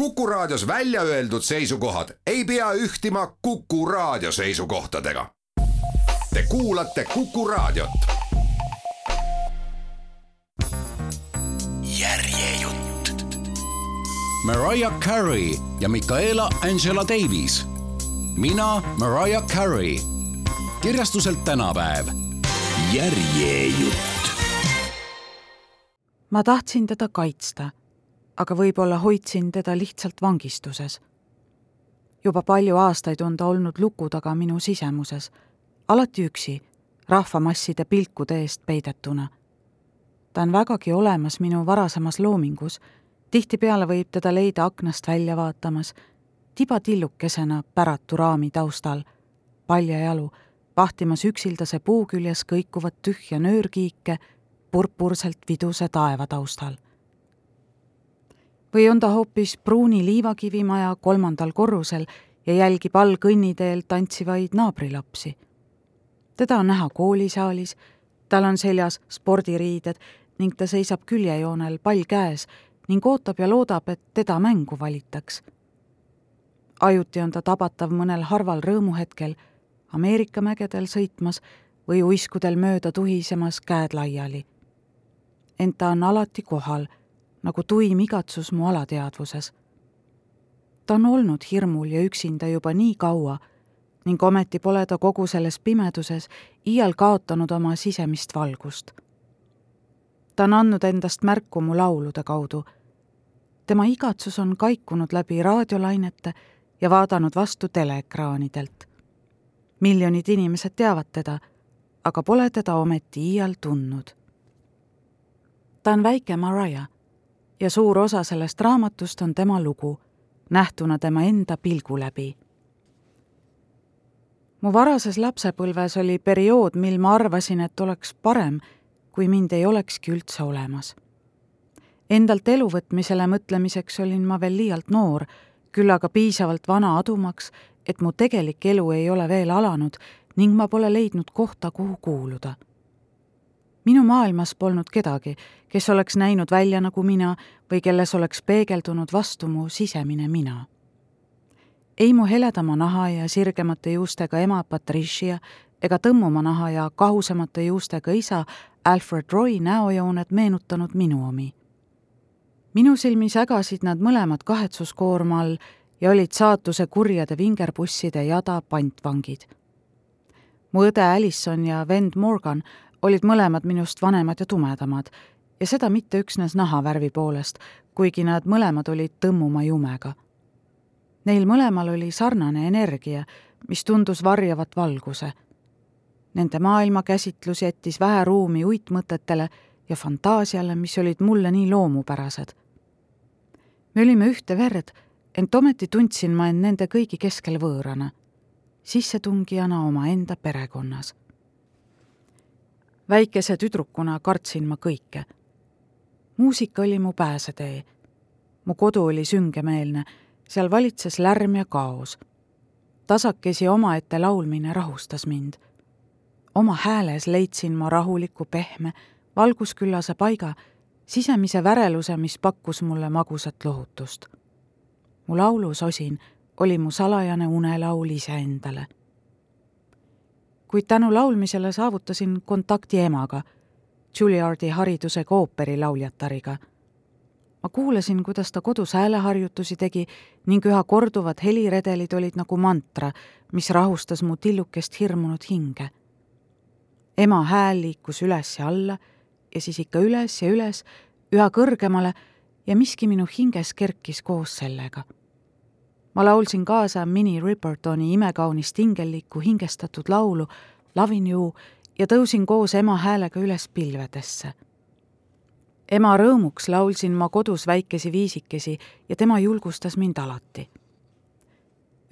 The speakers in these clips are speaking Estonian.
Kuku Raadios välja öeldud seisukohad ei pea ühtima Kuku Raadio seisukohtadega. Te kuulate Kuku Raadiot. järjejutt. Mariah Carey ja Michaela Angela Davis. mina, Mariah Carey. kirjastuselt tänapäev. järjejutt. ma tahtsin teda kaitsta aga võib-olla hoidsin teda lihtsalt vangistuses. juba palju aastaid on ta olnud luku taga minu sisemuses, alati üksi, rahvamasside pilkude eest peidetuna. ta on vägagi olemas minu varasemas loomingus, tihtipeale võib teda leida aknast välja vaatamas, tibatillukesena päratu raami taustal, paljajalu, vahtimas üksildase puu küljes kõikuvat tühja nöörkiike purpurselt viduse taeva taustal või on ta hoopis pruuni liivakivimaja kolmandal korrusel ja jälgib all kõnniteel tantsivaid naabrilapsi. teda on näha koolisaalis, tal on seljas spordiriided ning ta seisab küljejoonel, pall käes ning ootab ja loodab, et teda mängu valitaks. ajuti on ta tabatav mõnel harval rõõmuhetkel Ameerika mägedel sõitmas või uiskudel mööda tuhisemas käed laiali. ent ta on alati kohal nagu tuim igatsus mu alateadvuses. ta on olnud hirmul ja üksinda juba nii kaua ning ometi pole ta kogu selles pimeduses iial kaotanud oma sisemist valgust. ta on andnud endast märku mu laulude kaudu. tema igatsus on kaikunud läbi raadiolainete ja vaadanud vastu teleekraanidelt. miljonid inimesed teavad teda, aga pole teda ometi iial tundnud. ta on väike Mariah ja suur osa sellest raamatust on tema lugu, nähtuna tema enda pilgu läbi. mu varases lapsepõlves oli periood, mil ma arvasin, et oleks parem, kui mind ei olekski üldse olemas. Endalt elu võtmisele mõtlemiseks olin ma veel liialt noor, küll aga piisavalt vana adumaks, et mu tegelik elu ei ole veel alanud ning ma pole leidnud kohta, kuhu kuuluda minu maailmas polnud kedagi, kes oleks näinud välja nagu mina või kelles oleks peegeldunud vastu mu sisemine mina. ei mu heledama naha ja sirgemate juustega ema Patricia ega tõmmuma naha ja kahusamate juustega isa Alfred Roy näojooned meenutanud minu omi. minu silmis ägasid nad mõlemad kahetsuskoorma all ja olid saatuse kurjade vingerbusside jada pantvangid. mu õde Alison ja vend Morgan olid mõlemad minust vanemad ja tumedamad ja seda mitte üksnes nahavärvi poolest, kuigi nad mõlemad olid tõmmuma jumega. Neil mõlemal oli sarnane energia, mis tundus varjavat valguse. Nende maailmakäsitlus jättis vähe ruumi uitmõtetele ja fantaasiale, mis olid mulle nii loomupärased. me olime ühte verd, ent ometi tundsin ma end nende kõigi keskel võõrana, sissetungijana omaenda perekonnas väikese tüdrukuna kartsin ma kõike. muusika oli mu pääsetee. mu kodu oli süngemeelne, seal valitses lärm ja kaos. tasakesi omaette laulmine rahustas mind. oma hääles leidsin ma rahuliku, pehme, valgusküllase paiga, sisemise väreluse, mis pakkus mulle magusat lohutust. mu laulusosin oli mu salajane unelaul iseendale kuid tänu laulmisele saavutasin kontakti emaga, Juilliardi haridusega ooperilauljatariga. ma kuulasin, kuidas ta kodus hääleharjutusi tegi ning üha korduvad heliredelid olid nagu mantra, mis rahustas mu tillukest hirmunud hinge. ema hääl liikus üles ja alla ja siis ikka üles ja üles, üha kõrgemale ja miski minu hinges kerkis koos sellega ma laulsin kaasa Minnie Ripertoni imekaunist hingellikku hingestatud laulu Lovin you ja tõusin koos ema häälega üles pilvedesse. ema rõõmuks laulsin ma kodus väikesi viisikesi ja tema julgustas mind alati.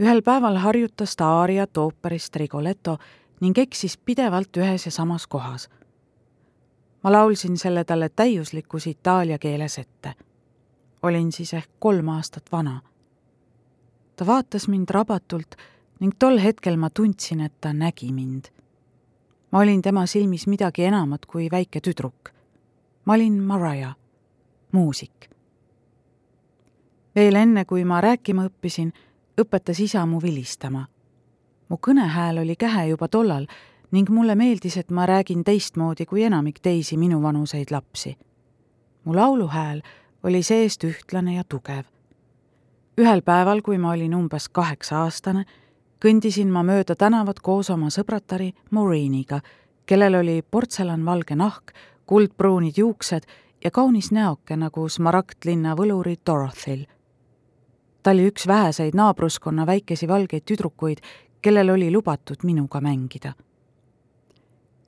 ühel päeval harjutas ta aariat ooperist Rigoletto ning eksis pidevalt ühes ja samas kohas. ma laulsin selle talle täiuslikus itaalia keeles ette. olin siis ehk kolm aastat vana ta vaatas mind rabatult ning tol hetkel ma tundsin, et ta nägi mind. ma olin tema silmis midagi enamat kui väike tüdruk. ma olin Mariah, muusik. veel enne, kui ma rääkima õppisin, õpetas isa mu vilistama. mu kõnehääl oli kähe juba tollal ning mulle meeldis, et ma räägin teistmoodi kui enamik teisi minuvanuseid lapsi. mu lauluhääl oli seest ühtlane ja tugev. Ühel päeval, kui ma olin umbes kaheksa-aastane, kõndisin ma mööda tänavat koos oma sõbratari Maureen'iga, kellel oli portselanvalge nahk, kuldpruunid juuksed ja kaunis näoke nagu smaragdlinna võluri Dorothyl. ta oli üks väheseid naabruskonna väikesi valgeid tüdrukuid, kellel oli lubatud minuga mängida.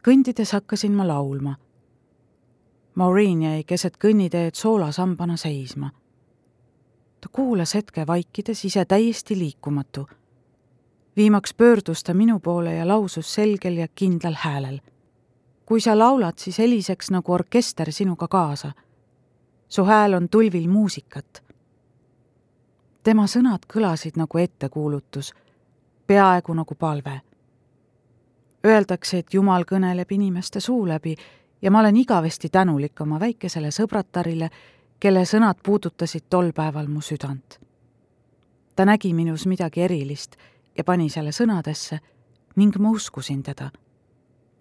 kõndides hakkasin ma laulma. Maureen jäi keset kõnniteed soolasambana seisma. Ta kuulas hetke vaikides, ise täiesti liikumatu. viimaks pöördus ta minu poole ja lausus selgel ja kindlal häälel kui sa laulad, siis heliseks nagu orkester sinuga kaasa. su hääl on tulvil muusikat. tema sõnad kõlasid nagu ettekuulutus, peaaegu nagu palve. Öeldakse, et Jumal kõneleb inimeste suu läbi ja ma olen igavesti tänulik oma väikesele sõbratarile, kelle sõnad puudutasid tol päeval mu südant. ta nägi minus midagi erilist ja pani selle sõnadesse ning ma uskusin teda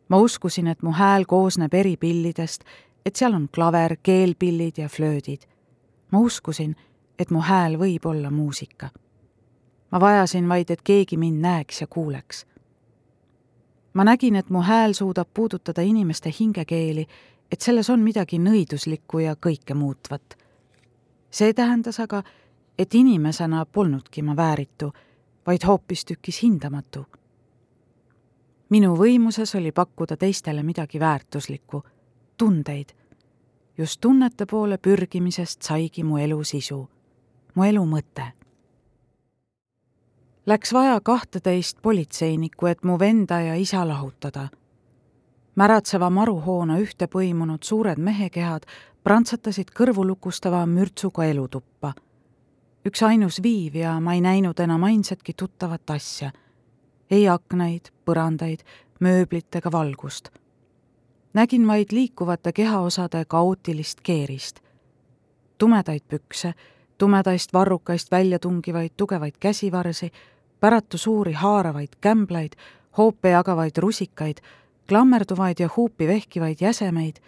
ma uskusin, et mu hääl koosneb eri pillidest, et seal on klaver, keelpillid ja flöödid. ma uskusin, et mu hääl võib olla muusika. ma vajasin vaid, et keegi mind näeks ja kuuleks. ma nägin, et mu hääl suudab puudutada inimeste hingekeeli, et selles on midagi nõiduslikku ja kõikemuutvat. see tähendas aga, et inimesena polnudki ma vääritu, vaid hoopistükkis hindamatu minu võimuses oli pakkuda teistele midagi väärtuslikku, tundeid. just tunnete poole pürgimisest saigi mu elu sisu, mu elu mõte. Läks vaja kahteteist politseinikku, et mu venda ja isa lahutada. Märatseva maruhoone ühte põimunud suured mehekehad prantsatasid kõrvulukustava mürtsuga elutuppa. üksainus viiv ja ma ei näinud enam ainsatki tuttavat asja ei aknaid, põrandaid, mööblit ega valgust. nägin vaid liikuvate kehaosade kaootilist keerist. tumedaid pükse, tumedaist varrukaist välja tungivaid tugevaid käsivarsi, päratu suuri haaravaid kämblaid, hoope jagavaid rusikaid, klammerduvaid ja huupi vehkivaid jäsemeid,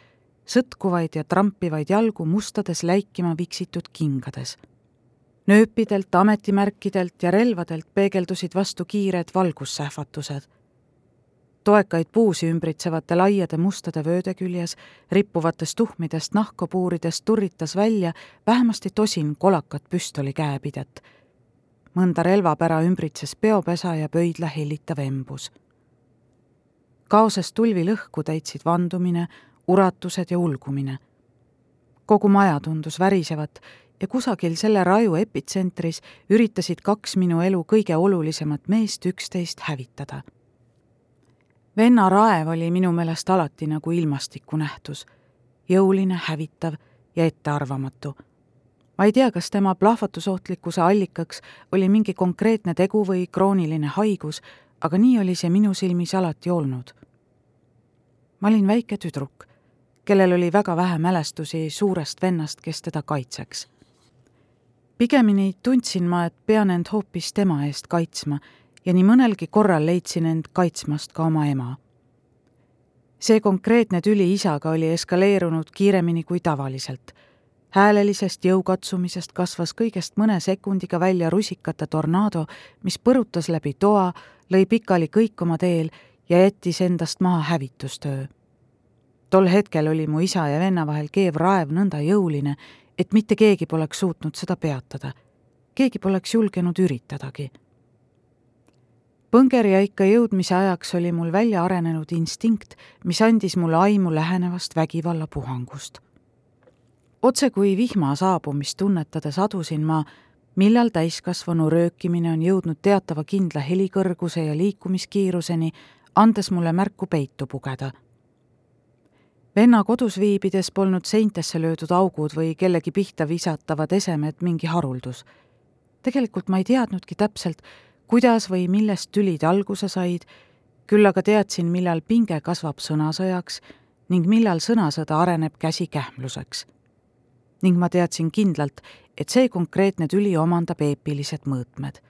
sõtkuvaid ja trampivaid jalgu mustades läikima viksitud kingades nööpidelt, ametimärkidelt ja relvadelt peegeldusid vastu kiired valgussähvatused. toekaid puusi ümbritsevate laiade mustade vööde küljes, rippuvatest tuhmidest nahkapuuridest turritas välja vähemasti tosin kolakat püstoli käepidet. mõnda relvapära ümbritses peopesa ja pöidla hellitav embus. Kaoses tulvilõhku täitsid vandumine, uratused ja ulgumine kogu maja tundus värisevat ja kusagil selle raju epitsentris üritasid kaks minu elu kõige olulisemat meest üksteist hävitada. venna raev oli minu meelest alati nagu ilmastikunähtus, jõuline, hävitav ja ettearvamatu. ma ei tea, kas tema plahvatusohtlikkuse allikaks oli mingi konkreetne tegu või krooniline haigus, aga nii oli see minu silmis alati olnud. ma olin väike tüdruk kellel oli väga vähe mälestusi suurest vennast, kes teda kaitseks pigemini tundsin ma, et pean end hoopis tema eest kaitsma ja nii mõnelgi korral leidsin end kaitsmast ka oma ema. see konkreetne tüli isaga oli eskaleerunud kiiremini kui tavaliselt. häälelisest jõukatsumisest kasvas kõigest mõne sekundiga välja rusikate tornaado, mis põrutas läbi toa, lõi pikali kõik oma teel ja jättis endast maha hävitustöö. tol hetkel oli mu isa ja venna vahel keev raev nõnda jõuline, et mitte keegi poleks suutnud seda peatada. keegi poleks julgenud üritadagi. põngeriaika jõudmise ajaks oli mul välja arenenud instinkt, mis andis mulle aimu lähenevast vägivallapuhangust. otse kui vihma saabumist tunnetades adusin ma, millal täiskasvanu röökimine on jõudnud teatava kindla helikõrguse ja liikumiskiiruseni, andes mulle märku peitu pugeda venna kodus viibides polnud seintesse löödud augud või kellegi pihta visatavad esemed mingi haruldus. tegelikult ma ei teadnudki täpselt, kuidas või millest tülid alguse said, küll aga teadsin, millal pinge kasvab sõnasõjaks ning millal sõnasõda areneb käsikähmluseks. ning ma teadsin kindlalt, et see konkreetne tüli omandab eepilised mõõtmed.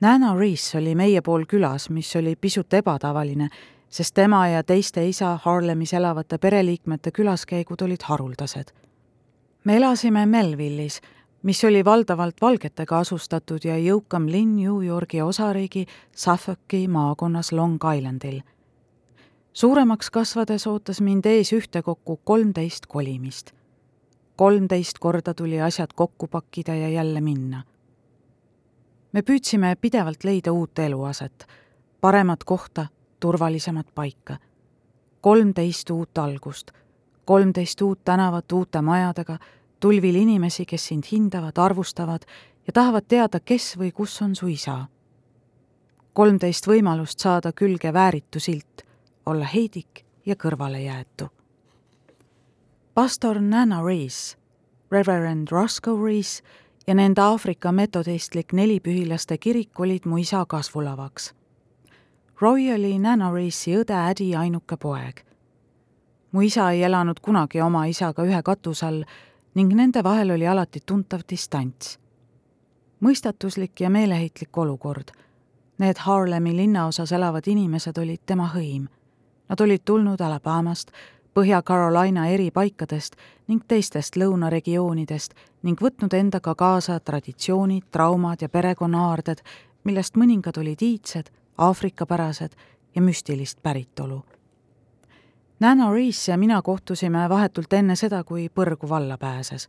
Nana Rees oli meie pool külas, mis oli pisut ebatavaline, sest tema ja teiste isa Harlemis elavate pereliikmete külaskäigud olid haruldased. me elasime Melvillis, mis oli valdavalt valgetega asustatud ja jõukam linn New Yorgi osariigi Suffolki maakonnas Long Islandil. suuremaks kasvades ootas mind ees ühtekokku kolmteist kolimist. Kolmteist korda tuli asjad kokku pakkida ja jälle minna. me püüdsime pidevalt leida uut eluaset, paremat kohta, turvalisemat paika. kolmteist uut algust, kolmteist uut tänavat uute majadega tulvil inimesi, kes sind hindavad, arvustavad ja tahavad teada, kes või kus on su isa. kolmteist võimalust saada külge vääritu silt, olla heidik ja kõrvalejäetu. Pastor Nana Rees, Reverend Roscoe Rees ja nende Aafrika metodistlik nelipühilaste kirik olid mu isa kasvulavaks. Roy oli Nana Reesi õde Ädi ainuke poeg. mu isa ei elanud kunagi oma isaga ühe katuse all ning nende vahel oli alati tuntav distants. mõistatuslik ja meeleheitlik olukord. Need Harlemi linnaosas elavad inimesed olid tema hõim. Nad olid tulnud Alabamast, Põhja-Carolina eri paikadest ning teistest lõunaregioonidest ning võtnud endaga kaasa traditsioonid, traumad ja perekonnaaarded, millest mõningad olid iidsed, aafrikapärased ja müstilist päritolu Nana Rees ja mina kohtusime vahetult enne seda, kui põrgu valla pääses.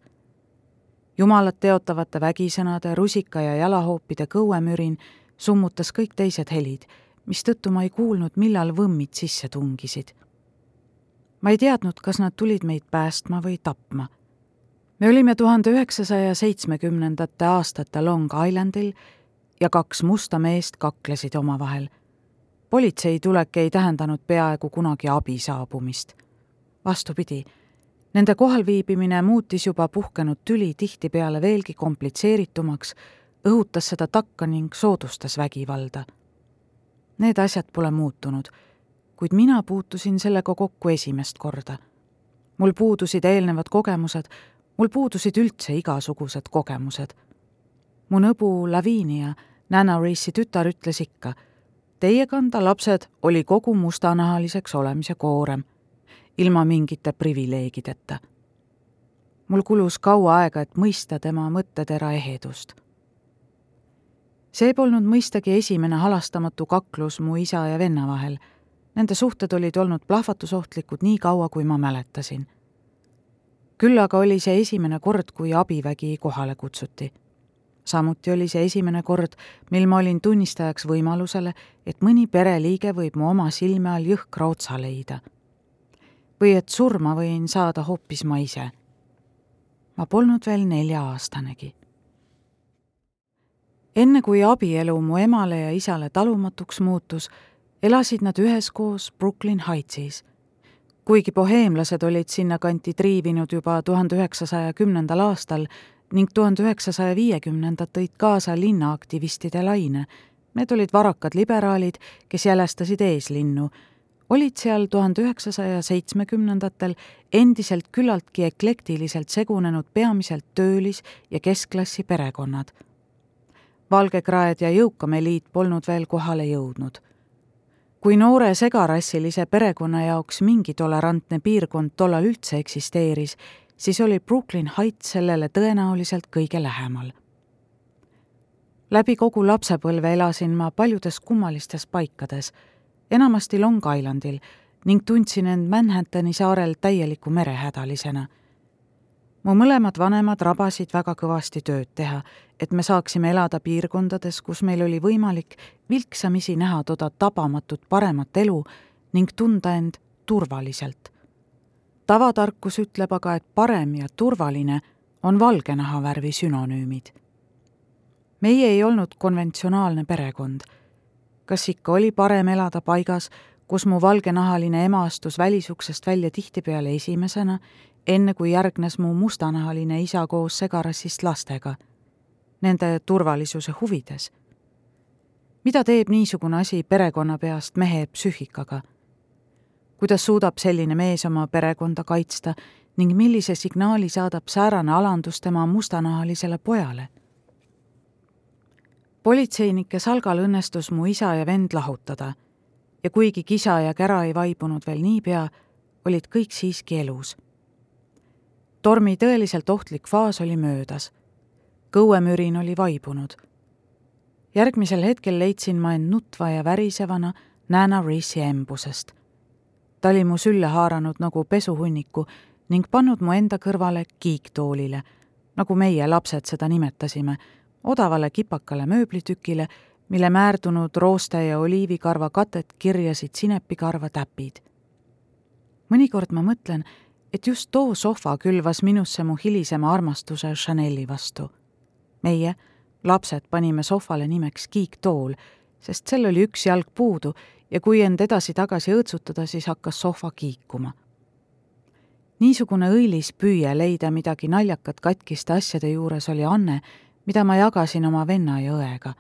jumalat teotavate vägisõnade, rusika ja jalahoopide kõuemürin summutas kõik teised helid, mistõttu ma ei kuulnud, millal võmmid sisse tungisid. Ma ei teadnud, kas nad tulid meid päästma või tapma. me olime tuhande üheksasaja seitsmekümnendate aastate Long Islandil ja kaks musta meest kaklesid omavahel politsei tulek ei tähendanud peaaegu kunagi abi saabumist. vastupidi, nende kohalviibimine muutis juba puhkenud tüli tihtipeale veelgi komplitseeritumaks, õhutas seda takka ning soodustas vägivalda. Need asjad pole muutunud, kuid mina puutusin sellega kokku esimest korda. mul puudusid eelnevad kogemused, mul puudusid üldse igasugused kogemused. mu nõbu Lavinia, Nana Reesi tütar, ütles ikka Teie kanda, lapsed, oli kogu mustanahaliseks olemise koorem, ilma mingite privileegideta. mul kulus kaua aega, et mõista tema mõttetera ehedust. see polnud mõistagi esimene halastamatu kaklus mu isa ja venna vahel. Nende suhted olid olnud plahvatusohtlikud nii kaua, kui ma mäletasin. küll aga oli see esimene kord, kui abivägi kohale kutsuti samuti oli see esimene kord, mil ma olin tunnistajaks võimalusele, et mõni pereliige võib mu oma silme all jõhkra otsa leida. või et surma võin saada hoopis ma ise. ma polnud veel nelja-aastanegi. enne kui abielu mu emale ja isale talumatuks muutus, elasid nad üheskoos Brooklyn Heightsis kuigi boheemlased olid sinnakanti triivinud juba tuhande üheksasaja kümnendal aastal, ning tuhande üheksasaja viiekümnendad tõid kaasa linnaaktivistide laine. Need olid varakad liberaalid, kes jälestasid eeslinnu, olid seal tuhande üheksasaja seitsmekümnendatel endiselt küllaltki eklektiliselt segunenud peamiselt töölis- ja keskklassi perekonnad. valgekraed ja jõukam eliit polnud veel kohale jõudnud kui noore segarassilise perekonna jaoks mingi tolerantne piirkond tollal üldse eksisteeris, siis oli Brooklyn Heights sellele tõenäoliselt kõige lähemal. läbi kogu lapsepõlve elasin ma paljudes kummalistes paikades, enamasti Long Islandil ning tundsin end Manhattani saarel täieliku merehädalisena. Mu mõlemad vanemad rabasid väga kõvasti tööd teha, et me saaksime elada piirkondades, kus meil oli võimalik vilksamisi näha toda tabamatut paremat elu ning tunda end turvaliselt tavatarkus ütleb aga, et parem ja turvaline on valge nahavärvi sünonüümid. meie ei olnud konventsionaalne perekond. kas ikka oli parem elada paigas, kus mu valgenahaline ema astus välisuksest välja tihtipeale esimesena, enne kui järgnes mu mustanahaline isa koos segarassist lastega, nende turvalisuse huvides. mida teeb niisugune asi perekonna peast mehe psüühikaga kuidas suudab selline mees oma perekonda kaitsta ning millise signaali saadab säärane alandus tema mustanahalisele pojale. politseinike salgal õnnestus mu isa ja vend lahutada ja kuigi kisa ja kära ei vaibunud veel niipea, olid kõik siiski elus. Tormi tõeliselt ohtlik faas oli möödas. kõuemürin oli vaibunud. järgmisel hetkel leidsin ma end nutva ja värisevana Nana Reesi embusest. ta oli mu sülle haaranud nagu pesuhunniku ning pannud mu enda kõrvale kiiktoolile, nagu meie lapsed seda nimetasime, odavale kipakale mööblitükile, mille määrdunud rooste ja oliivikarva katet kirjasid sinepikarva täpid. mõnikord ma mõtlen, et just too sohva külvas minusse mu hilisema armastuse Chanel'i vastu. meie, lapsed, panime sohvale nimeks kiiktool, sest sel oli üks jalg puudu ja kui end edasi-tagasi õõtsutada, siis hakkas sohva kiikuma niisugune õilis püüe leida midagi naljakat katkiste asjade juures oli anne, mida ma jagasin oma venna ja õega.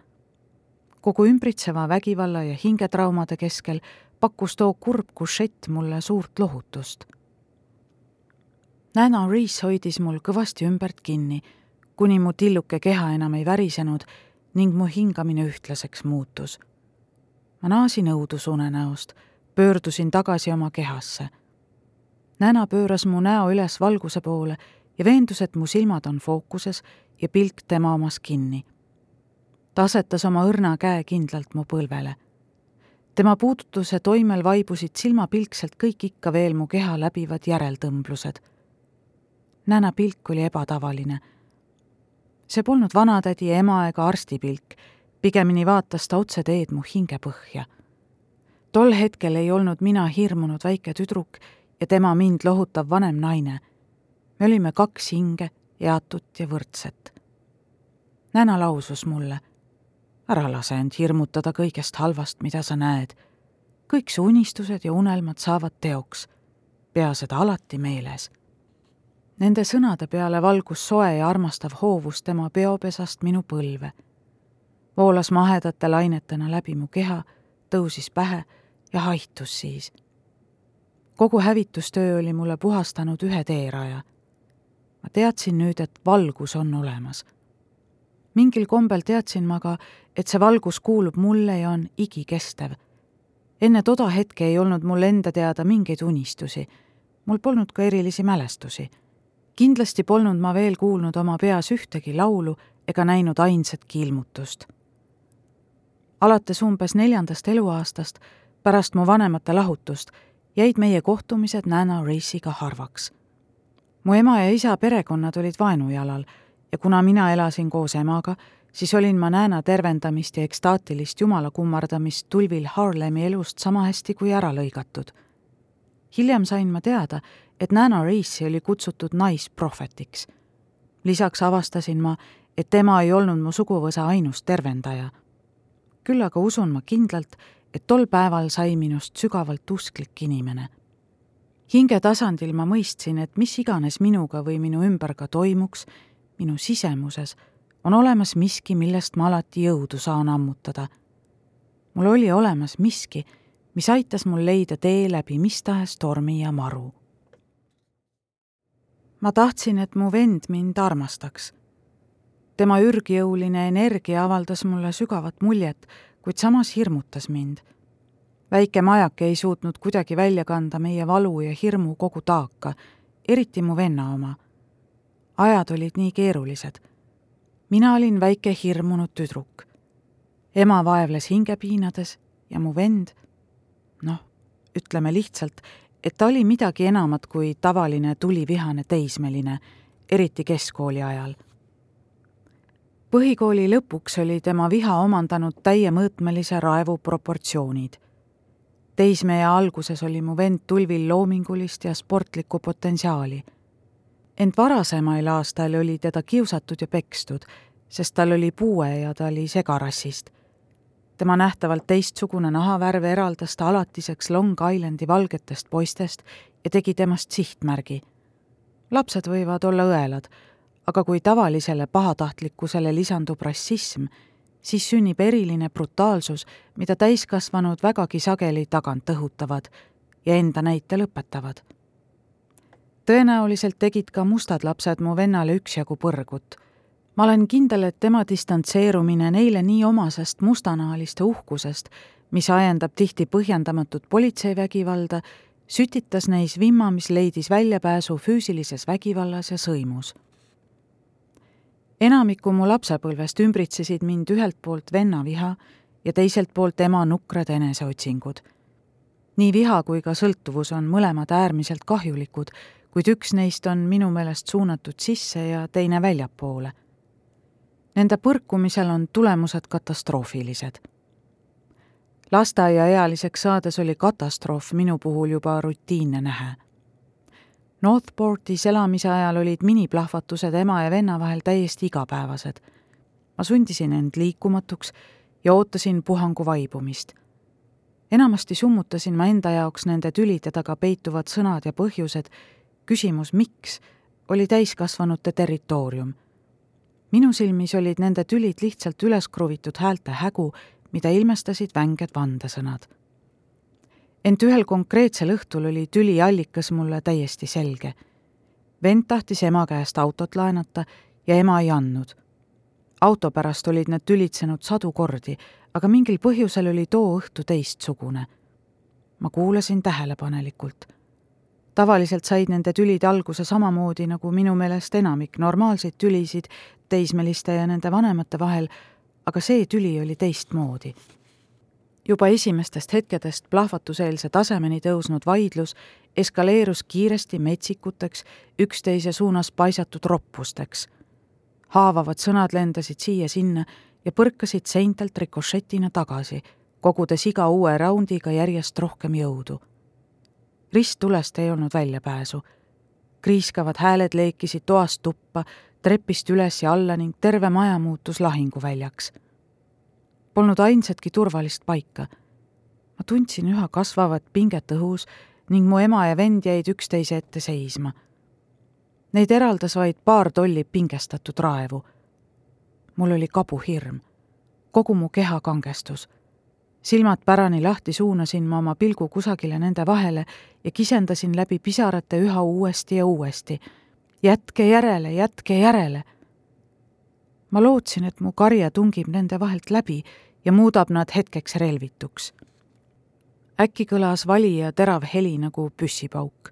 kogu ümbritseva vägivalla ja hingetraumade keskel pakkus too kurb kušett mulle suurt lohutust. Nana Rees hoidis mul kõvasti ümbert kinni, kuni mu tilluke keha enam ei värisenud ning mu hingamine ühtlaseks muutus. ma naasin õudusunenäost, pöördusin tagasi oma kehasse Näna pööras mu näo üles valguse poole ja veendus, et mu silmad on fookuses ja pilk tema omas kinni. ta asetas oma õrna käe kindlalt mu põlvele. tema puudutuse toimel vaibusid silmapilkselt kõik ikka veel mu keha läbivad järeltõmblused. Näna pilk oli ebatavaline. see polnud vanatädi ema ega arsti pilk, pigemini vaatas ta otse teed mu hingepõhja. tol hetkel ei olnud mina hirmunud väike tüdruk ja tema mind lohutav vanem naine. me olime kaks hinge, eatut ja võrdset. Näna lausus mulle, ära lase end hirmutada kõigest halvast, mida sa näed. kõik su unistused ja unelmad saavad teoks. pea seda alati meeles. Nende sõnade peale valgus soe ja armastav hoovus tema peopesast minu põlve. voolas mahedate lainetena läbi mu keha, tõusis pähe ja haihtus siis kogu hävitustöö oli mulle puhastanud ühe teeraja. ma teadsin nüüd, et valgus on olemas. mingil kombel teadsin ma ka, et see valgus kuulub mulle ja on igikestev. enne toda hetke ei olnud mul enda teada mingeid unistusi. mul polnud ka erilisi mälestusi. Kindlasti polnud ma veel kuulnud oma peas ühtegi laulu ega näinud ainsatki ilmutust. alates umbes neljandast eluaastast, pärast mu vanemate lahutust jäid meie kohtumised Nana Reisiga harvaks. mu ema ja isa perekonnad olid vaenujalal ja kuna mina elasin koos emaga, siis olin ma Nana tervendamist ja ekstaatilist jumala kummardamist tulvil Harlemi elust sama hästi kui ära lõigatud. hiljem sain ma teada, et Nana Reisi oli kutsutud naisprohvetiks. lisaks avastasin ma, et tema ei olnud mu suguvõsa ainus tervendaja. küll aga usun ma kindlalt, et tol päeval sai minust sügavalt usklik inimene. hinge tasandil ma mõistsin, et mis iganes minuga või minu ümber ka toimuks, minu sisemuses on olemas miski, millest ma alati jõudu saan ammutada. mul oli olemas miski, mis aitas mul leida tee läbi mis tahes tormi ja maru. Ma tahtsin, et mu vend mind armastaks. tema ürgjõuline energia avaldas mulle sügavat muljet kuid samas hirmutas mind. väike majake ei suutnud kuidagi välja kanda meie valu ja hirmu kogu taaka, eriti mu venna oma. ajad olid nii keerulised. mina olin väike hirmunud tüdruk. ema vaevles hinge piinades ja mu vend, noh, ütleme lihtsalt, et ta oli midagi enamat kui tavaline tulivihane teismeline, eriti keskkooli ajal põhikooli lõpuks oli tema viha omandanud täiemõõtmelise raevu proportsioonid. teismeea alguses oli mu vend tulvil loomingulist ja sportlikku potentsiaali. ent varasemail aastail oli teda kiusatud ja pekstud, sest tal oli puue ja ta oli segarassist. Tema nähtavalt teistsugune nahavärv eraldas ta alatiseks Long Islandi valgetest poistest ja tegi temast sihtmärgi. lapsed võivad olla õelad aga kui tavalisele pahatahtlikkusele lisandub rassism, siis sünnib eriline brutaalsus, mida täiskasvanud vägagi sageli tagant õhutavad ja enda näite lõpetavad. tõenäoliselt tegid ka mustad lapsed mu vennale üksjagu põrgut. Ma olen kindel, et tema distantseerumine neile nii omasest mustanahaliste uhkusest, mis ajendab tihti põhjendamatut politseivägivalda, sütitas neis vimma, mis leidis väljapääsu füüsilises vägivallas ja sõimus. enamiku mu lapsepõlvest ümbritsesid mind ühelt poolt vennaviha ja teiselt poolt ema nukrad eneseotsingud. nii viha kui ka sõltuvus on mõlemad äärmiselt kahjulikud, kuid üks neist on minu meelest suunatud sisse ja teine väljapoole. Nende põrkumisel on tulemused katastroofilised lasteaiaealiseks saades oli katastroof minu puhul juba rutiinne nähe. Northportis elamise ajal olid miniplahvatused ema ja venna vahel täiesti igapäevased. ma sundisin end liikumatuks ja ootasin puhangu vaibumist. enamasti summutasin ma enda jaoks nende tülide taga peituvad sõnad ja põhjused, küsimus miks oli täiskasvanute territoorium. Minu silmis olid nende tülid lihtsalt üles kruvitud häälte hägu mida ilmestasid vänged vandesõnad. ent ühel konkreetsel õhtul oli tüli allikas mulle täiesti selge. vend tahtis ema käest autot laenata ja ema ei andnud. auto pärast olid need tülitsenud sadu kordi, aga mingil põhjusel oli too õhtu teistsugune. ma kuulasin tähelepanelikult tavaliselt said nende tülid alguse samamoodi nagu minu meelest enamik normaalseid tülisid teismeliste ja nende vanemate vahel, aga see tüli oli teistmoodi. juba esimestest hetkedest plahvatuseelse tasemeni tõusnud vaidlus eskaleerus kiiresti metsikuteks, üksteise suunas paisatud roppusteks. haavavad sõnad lendasid siia-sinna ja põrkasid seintelt rikošetina tagasi, kogudes iga uue raundiga järjest rohkem jõudu. risttulest ei olnud väljapääsu. kriiskavad hääled leekisid toast tuppa, trepist üles ja alla ning terve maja muutus lahinguväljaks. Polnud ainsatki turvalist paika. ma tundsin üha kasvavat pinget õhus ning mu ema ja vend jäid üksteise ette seisma. Neid eraldas vaid paar tolli pingestatud raevu. mul oli kabuhirm. kogu mu keha kangestus. silmad pärani lahti suunasin ma oma pilgu kusagile nende vahele ja kisendasin läbi pisarate üha uuesti ja uuesti jätke järele, jätke järele. ma lootsin, et mu karje tungib nende vahelt läbi ja muudab nad hetkeks relvituks. äkki kõlas vali ja terav heli nagu püssipauk.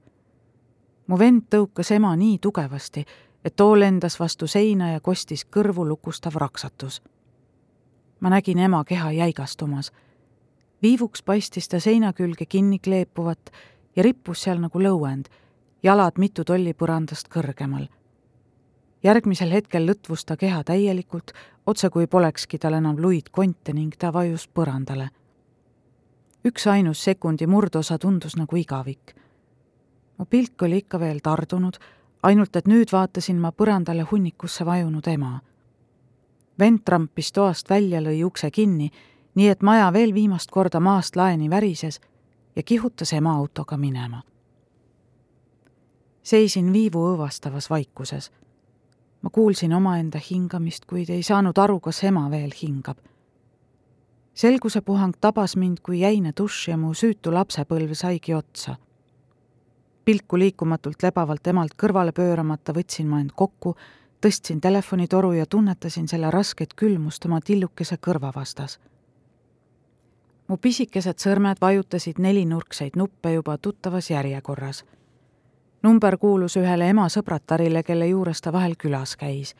mu vend tõukas ema nii tugevasti, et too lendas vastu seina ja kostis kõrvu lukustav raksatus. ma nägin ema keha jäigastumas. viivuks paistis ta seina külge kinni kleepuvat ja rippus seal nagu lõuend jalad mitu tolli põrandast kõrgemal. järgmisel hetkel lõtvus ta keha täielikult, otse kui polekski tal enam luid konte ning ta vajus põrandale. üksainus sekundi murdosa tundus nagu igavik. mu pilk oli ikka veel tardunud, ainult et nüüd vaatasin ma põrandale hunnikusse vajunud ema. vend trampis toast välja, lõi ukse kinni, nii et maja veel viimast korda maast laeni värises ja kihutas ema autoga minema seisin viivu õõvastavas vaikuses. ma kuulsin omaenda hingamist, kuid ei saanud aru, kas ema veel hingab. selgusepuhang tabas mind kui jäine dušš ja mu süütu lapsepõlv saigi otsa. pilku liikumatult lebavalt emalt kõrvale pööramata võtsin ma end kokku, tõstsin telefonitoru ja tunnetasin selle rasket külmust oma tillukese kõrva vastas mu pisikesed sõrmed vajutasid nelinurkseid nuppe juba tuttavas järjekorras number kuulus ühele ema sõbratarile, kelle juures ta vahel külas käis.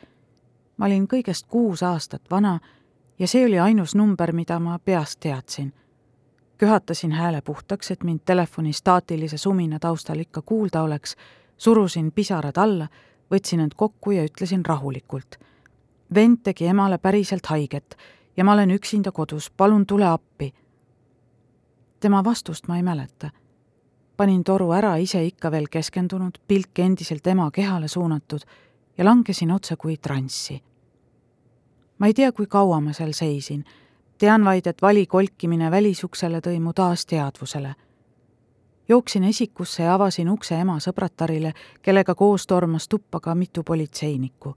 ma olin kõigest kuus aastat vana ja see oli ainus number, mida ma peast teadsin. köhatasin hääle puhtaks, et mind telefoni staatilise sumina taustal ikka kuulda oleks, surusin pisarad alla, võtsin end kokku ja ütlesin rahulikult. vend tegi emale päriselt haiget ja ma olen üksinda kodus, palun tule appi. tema vastust ma ei mäleta panin toru ära ise ikka veel keskendunud, pilk endiselt ema kehale suunatud ja langesin otse kui transsi. ma ei tea, kui kaua ma seal seisin, tean vaid, et vali kolkimine välisuksele tõi mu taas teadvusele. jooksin esikusse ja avasin ukse ema sõbratarile, kellega koos tormas tuppa ka mitu politseinikku.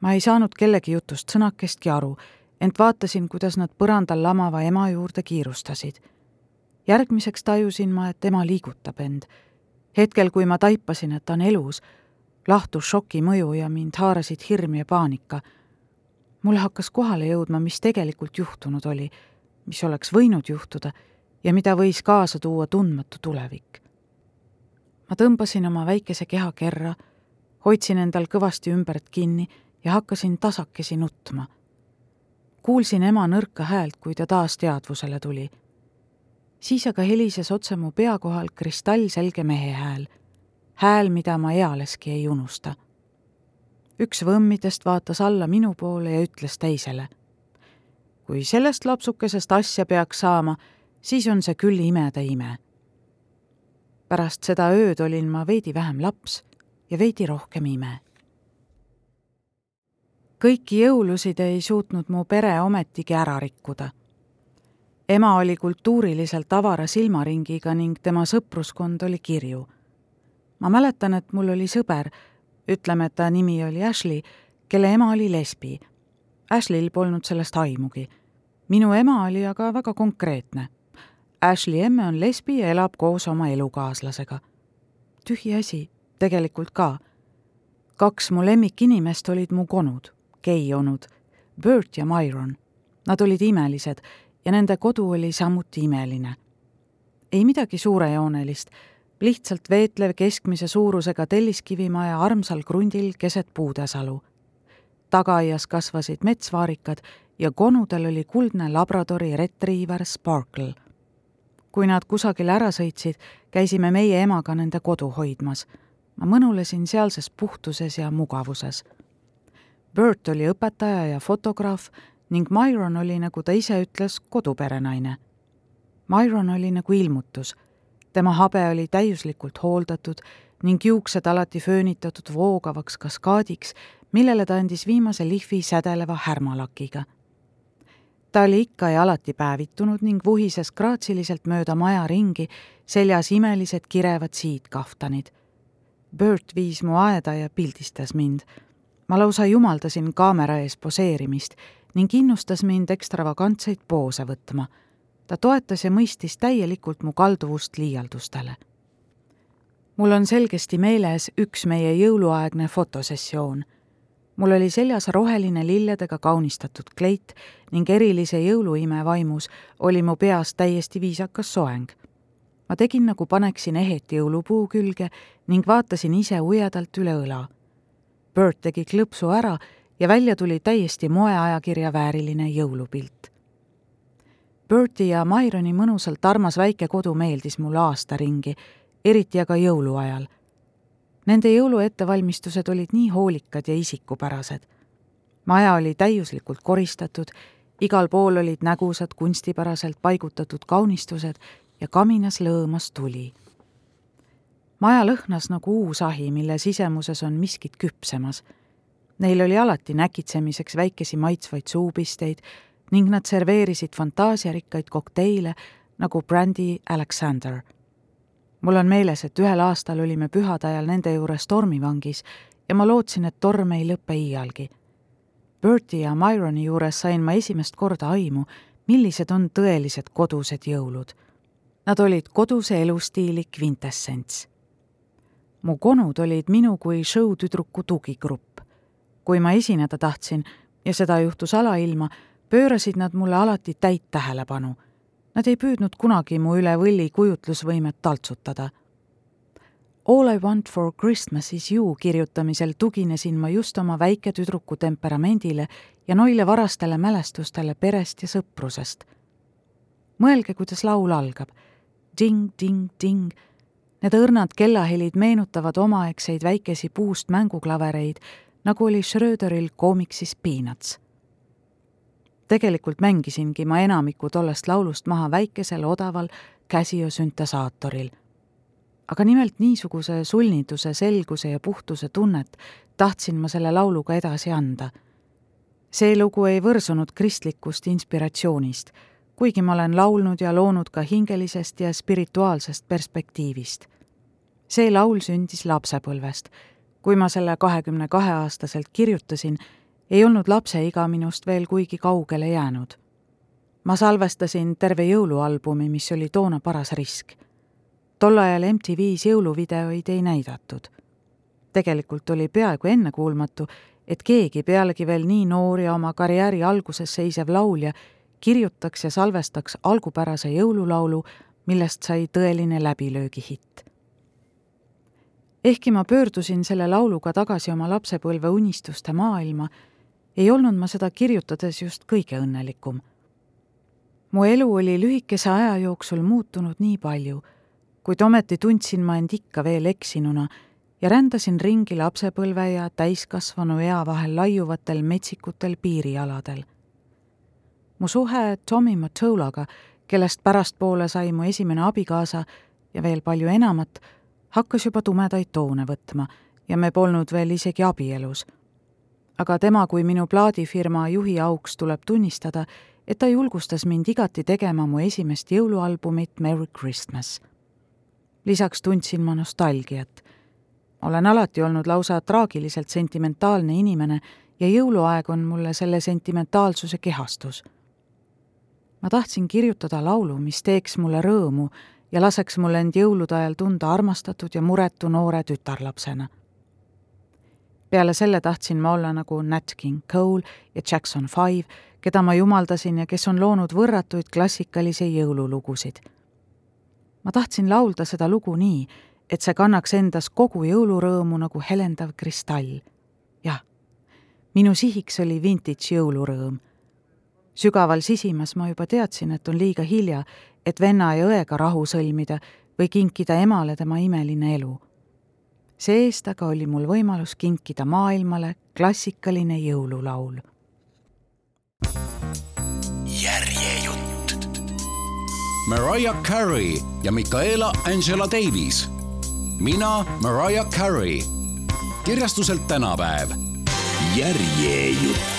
ma ei saanud kellegi jutust sõnakestki aru, ent vaatasin, kuidas nad põrandal lamava ema juurde kiirustasid järgmiseks tajusin ma, et ema liigutab end. hetkel, kui ma taipasin, et ta on elus, lahtus šoki mõju ja mind haarasid hirm ja paanika. mulle hakkas kohale jõudma, mis tegelikult juhtunud oli, mis oleks võinud juhtuda ja mida võis kaasa tuua tundmatu tulevik. ma tõmbasin oma väikese keha kerra, hoidsin endal kõvasti ümbert kinni ja hakkasin tasakesi nutma. kuulsin ema nõrka häält, kui ta taas teadvusele tuli. Siis aga helises otse mu pea kohal kristallselge mehe hääl hääl, mida ma ealeski ei unusta. üks võmmidest vaatas alla minu poole ja ütles teisele. kui sellest lapsukesest asja peaks saama, siis on see küll imede ime. pärast seda ööd olin ma veidi vähem laps ja veidi rohkem ime. kõiki jõulusid ei suutnud mu pere ometigi ära rikkuda ema oli kultuuriliselt avara silmaringiga ning tema sõpruskond oli kirju ma mäletan, et mul oli sõber, ütleme, et ta nimi oli Ashley, kelle ema oli lesbi. Ashley'l polnud sellest aimugi. minu ema oli aga väga konkreetne. Ashley emme on lesbi ja elab koos oma elukaaslasega. tühi asi, tegelikult ka. kaks mu lemmikinimest olid mu konud, geionud, Bert ja Myron. Nad olid imelised ja nende kodu oli samuti imeline. ei midagi suurejoonelist lihtsalt veetlev keskmise suurusega telliskivimaja armsal krundil keset puudesalu. tagaaias kasvasid metsvaarikad ja konudel oli kuldne Labradori retriiver Sparkle. kui nad kusagile ära sõitsid, käisime meie emaga nende kodu hoidmas. ma mõnulesin sealses puhtuses ja mugavuses. Bert oli õpetaja ja fotograaf ning Myron oli, nagu ta ise ütles, koduperenaine. Myron oli nagu ilmutus tema habe oli täiuslikult hooldatud ning juuksed alati föönitatud voogavaks kaskaadiks, millele ta andis viimase lihvi sädeleva härmalakiga. ta oli ikka ja alati päevitunud ning vuhises graatsiliselt mööda maja ringi, seljas imelised kirevad siidkaftanid. Bert viis mu aeda ja pildistas mind. ma lausa jumaldasin kaamera ees poseerimist ning innustas mind ekstravagantseid poose võtma ta toetas ja mõistis täielikult mu kalduvust liialdustele. mul on selgesti meeles üks meie jõuluaegne fotosessioon. mul oli seljas roheline lilledega kaunistatud kleit ning erilise jõuluime vaimus oli mu peas täiesti viisakas soeng. ma tegin, nagu paneksin ehet jõulupuu külge ning vaatasin ise ujedalt üle õla. Bert tegi klõpsu ära ja välja tuli täiesti moeajakirja vääriline jõulupilt Bertie ja Myroni mõnusalt armas väike kodu meeldis mulle aastaringi, eriti aga jõuluajal. Nende jõuluettevalmistused olid nii hoolikad ja isikupärased. maja oli täiuslikult koristatud, igal pool olid nägusad kunstipäraselt paigutatud kaunistused ja kaminas lõõmas tuli. maja lõhnas nagu uus ahi, mille sisemuses on miskit küpsemas. Neil oli alati näkitsemiseks väikesi maitsvaid suupisteid ning nad serveerisid fantaasiarikkaid kokteile nagu Brandy Alexander. mul on meeles, et ühel aastal olime pühade ajal nende juures tormivangis ja ma lootsin, et torm ei lõpe iialgi. Bertie ja Myroni juures sain ma esimest korda aimu, millised on tõelised kodused jõulud. Nad olid koduse elustiili kvintessents. mu konud olid minu kui show-tüdruku tugigrupp. Kui ma esineda tahtsin ja seda juhtus alailma, pöörasid nad mulle alati täit tähelepanu. Nad ei püüdnud kunagi mu üle võlli kujutlusvõimet taltsutada. All I want for Christmas is you kirjutamisel tuginesin ma just oma väiketüdruku temperamendile ja noile varastele mälestustele perest ja sõprusest. mõelge, kuidas laul algab. Ding-ding-ding. Need õrnad kellahelid meenutavad omaaegseid väikesi puust mänguklavereid, nagu oli Schröderil koomiksis Peanuts tegelikult mängisingi ma enamiku tollest laulust maha väikesel odaval Casio süntesaatoril. aga nimelt niisuguse sulniduse, selguse ja puhtuse tunnet tahtsin ma selle lauluga edasi anda. see lugu ei võrsunud kristlikust inspiratsioonist, kuigi ma olen laulnud ja loonud ka hingelisest ja spirituaalsest perspektiivist. see laul sündis lapsepõlvest. Kui ma selle kahekümne kahe aastaselt kirjutasin, ei olnud lapseiga minust veel kuigi kaugele jäänud. ma salvestasin terve jõulualbumi, mis oli toona paras risk. tol ajal MTV-s jõuluvideoid ei näidatud. tegelikult oli peaaegu ennekuulmatu, et keegi pealegi veel nii noor ja oma karjääri alguses seisev laulja kirjutaks ja salvestaks algupärase jõululaulu, millest sai tõeline läbilöögihitt. Ehkki ma pöördusin selle lauluga tagasi oma lapsepõlve unistuste maailma, ei olnud ma seda kirjutades just kõige õnnelikum. mu elu oli lühikese aja jooksul muutunud nii palju, kuid ometi tundsin ma end ikka veel eksinuna ja rändasin ringi lapsepõlve ja täiskasvanu ea vahel laiuvatel metsikutel piirialadel. mu suhe Tommy Matolaga, kellest pärastpoole sai mu esimene abikaasa ja veel palju enamat, hakkas juba tumedaid toone võtma ja me polnud veel isegi abielus. aga tema kui minu plaadifirma juhi auks tuleb tunnistada, et ta julgustas mind igati tegema mu esimest jõulualbumit Merry Christmas. lisaks tundsin ma nostalgiat olen alati olnud lausa traagiliselt sentimentaalne inimene ja jõuluaeg on mulle selle sentimentaalsuse kehastus. ma tahtsin kirjutada laulu, mis teeks mulle rõõmu ja laseks mul end jõulude ajal tunda armastatud ja muretu noore tütarlapsena. peale selle tahtsin ma olla nagu Nat King Cole ja Jackson Five, keda ma jumaldasin ja kes on loonud võrratuid klassikalisi jõululugusid. ma tahtsin laulda seda lugu nii, et see kannaks endas kogu jõulurõõmu nagu helendav kristall. jah, minu sihiks oli vintage jõulurõõm. sügaval sisimas ma juba teadsin, et on liiga hilja, et venna ja õega rahu sõlmida või kinkida emale tema imeline elu. see-eest aga oli mul võimalus kinkida maailmale klassikaline jõululaul. järjejutt. Mariah Carey ja Michaela Angela Davis mina, Mariah Carey. kirjastuselt tänapäev. järjejutt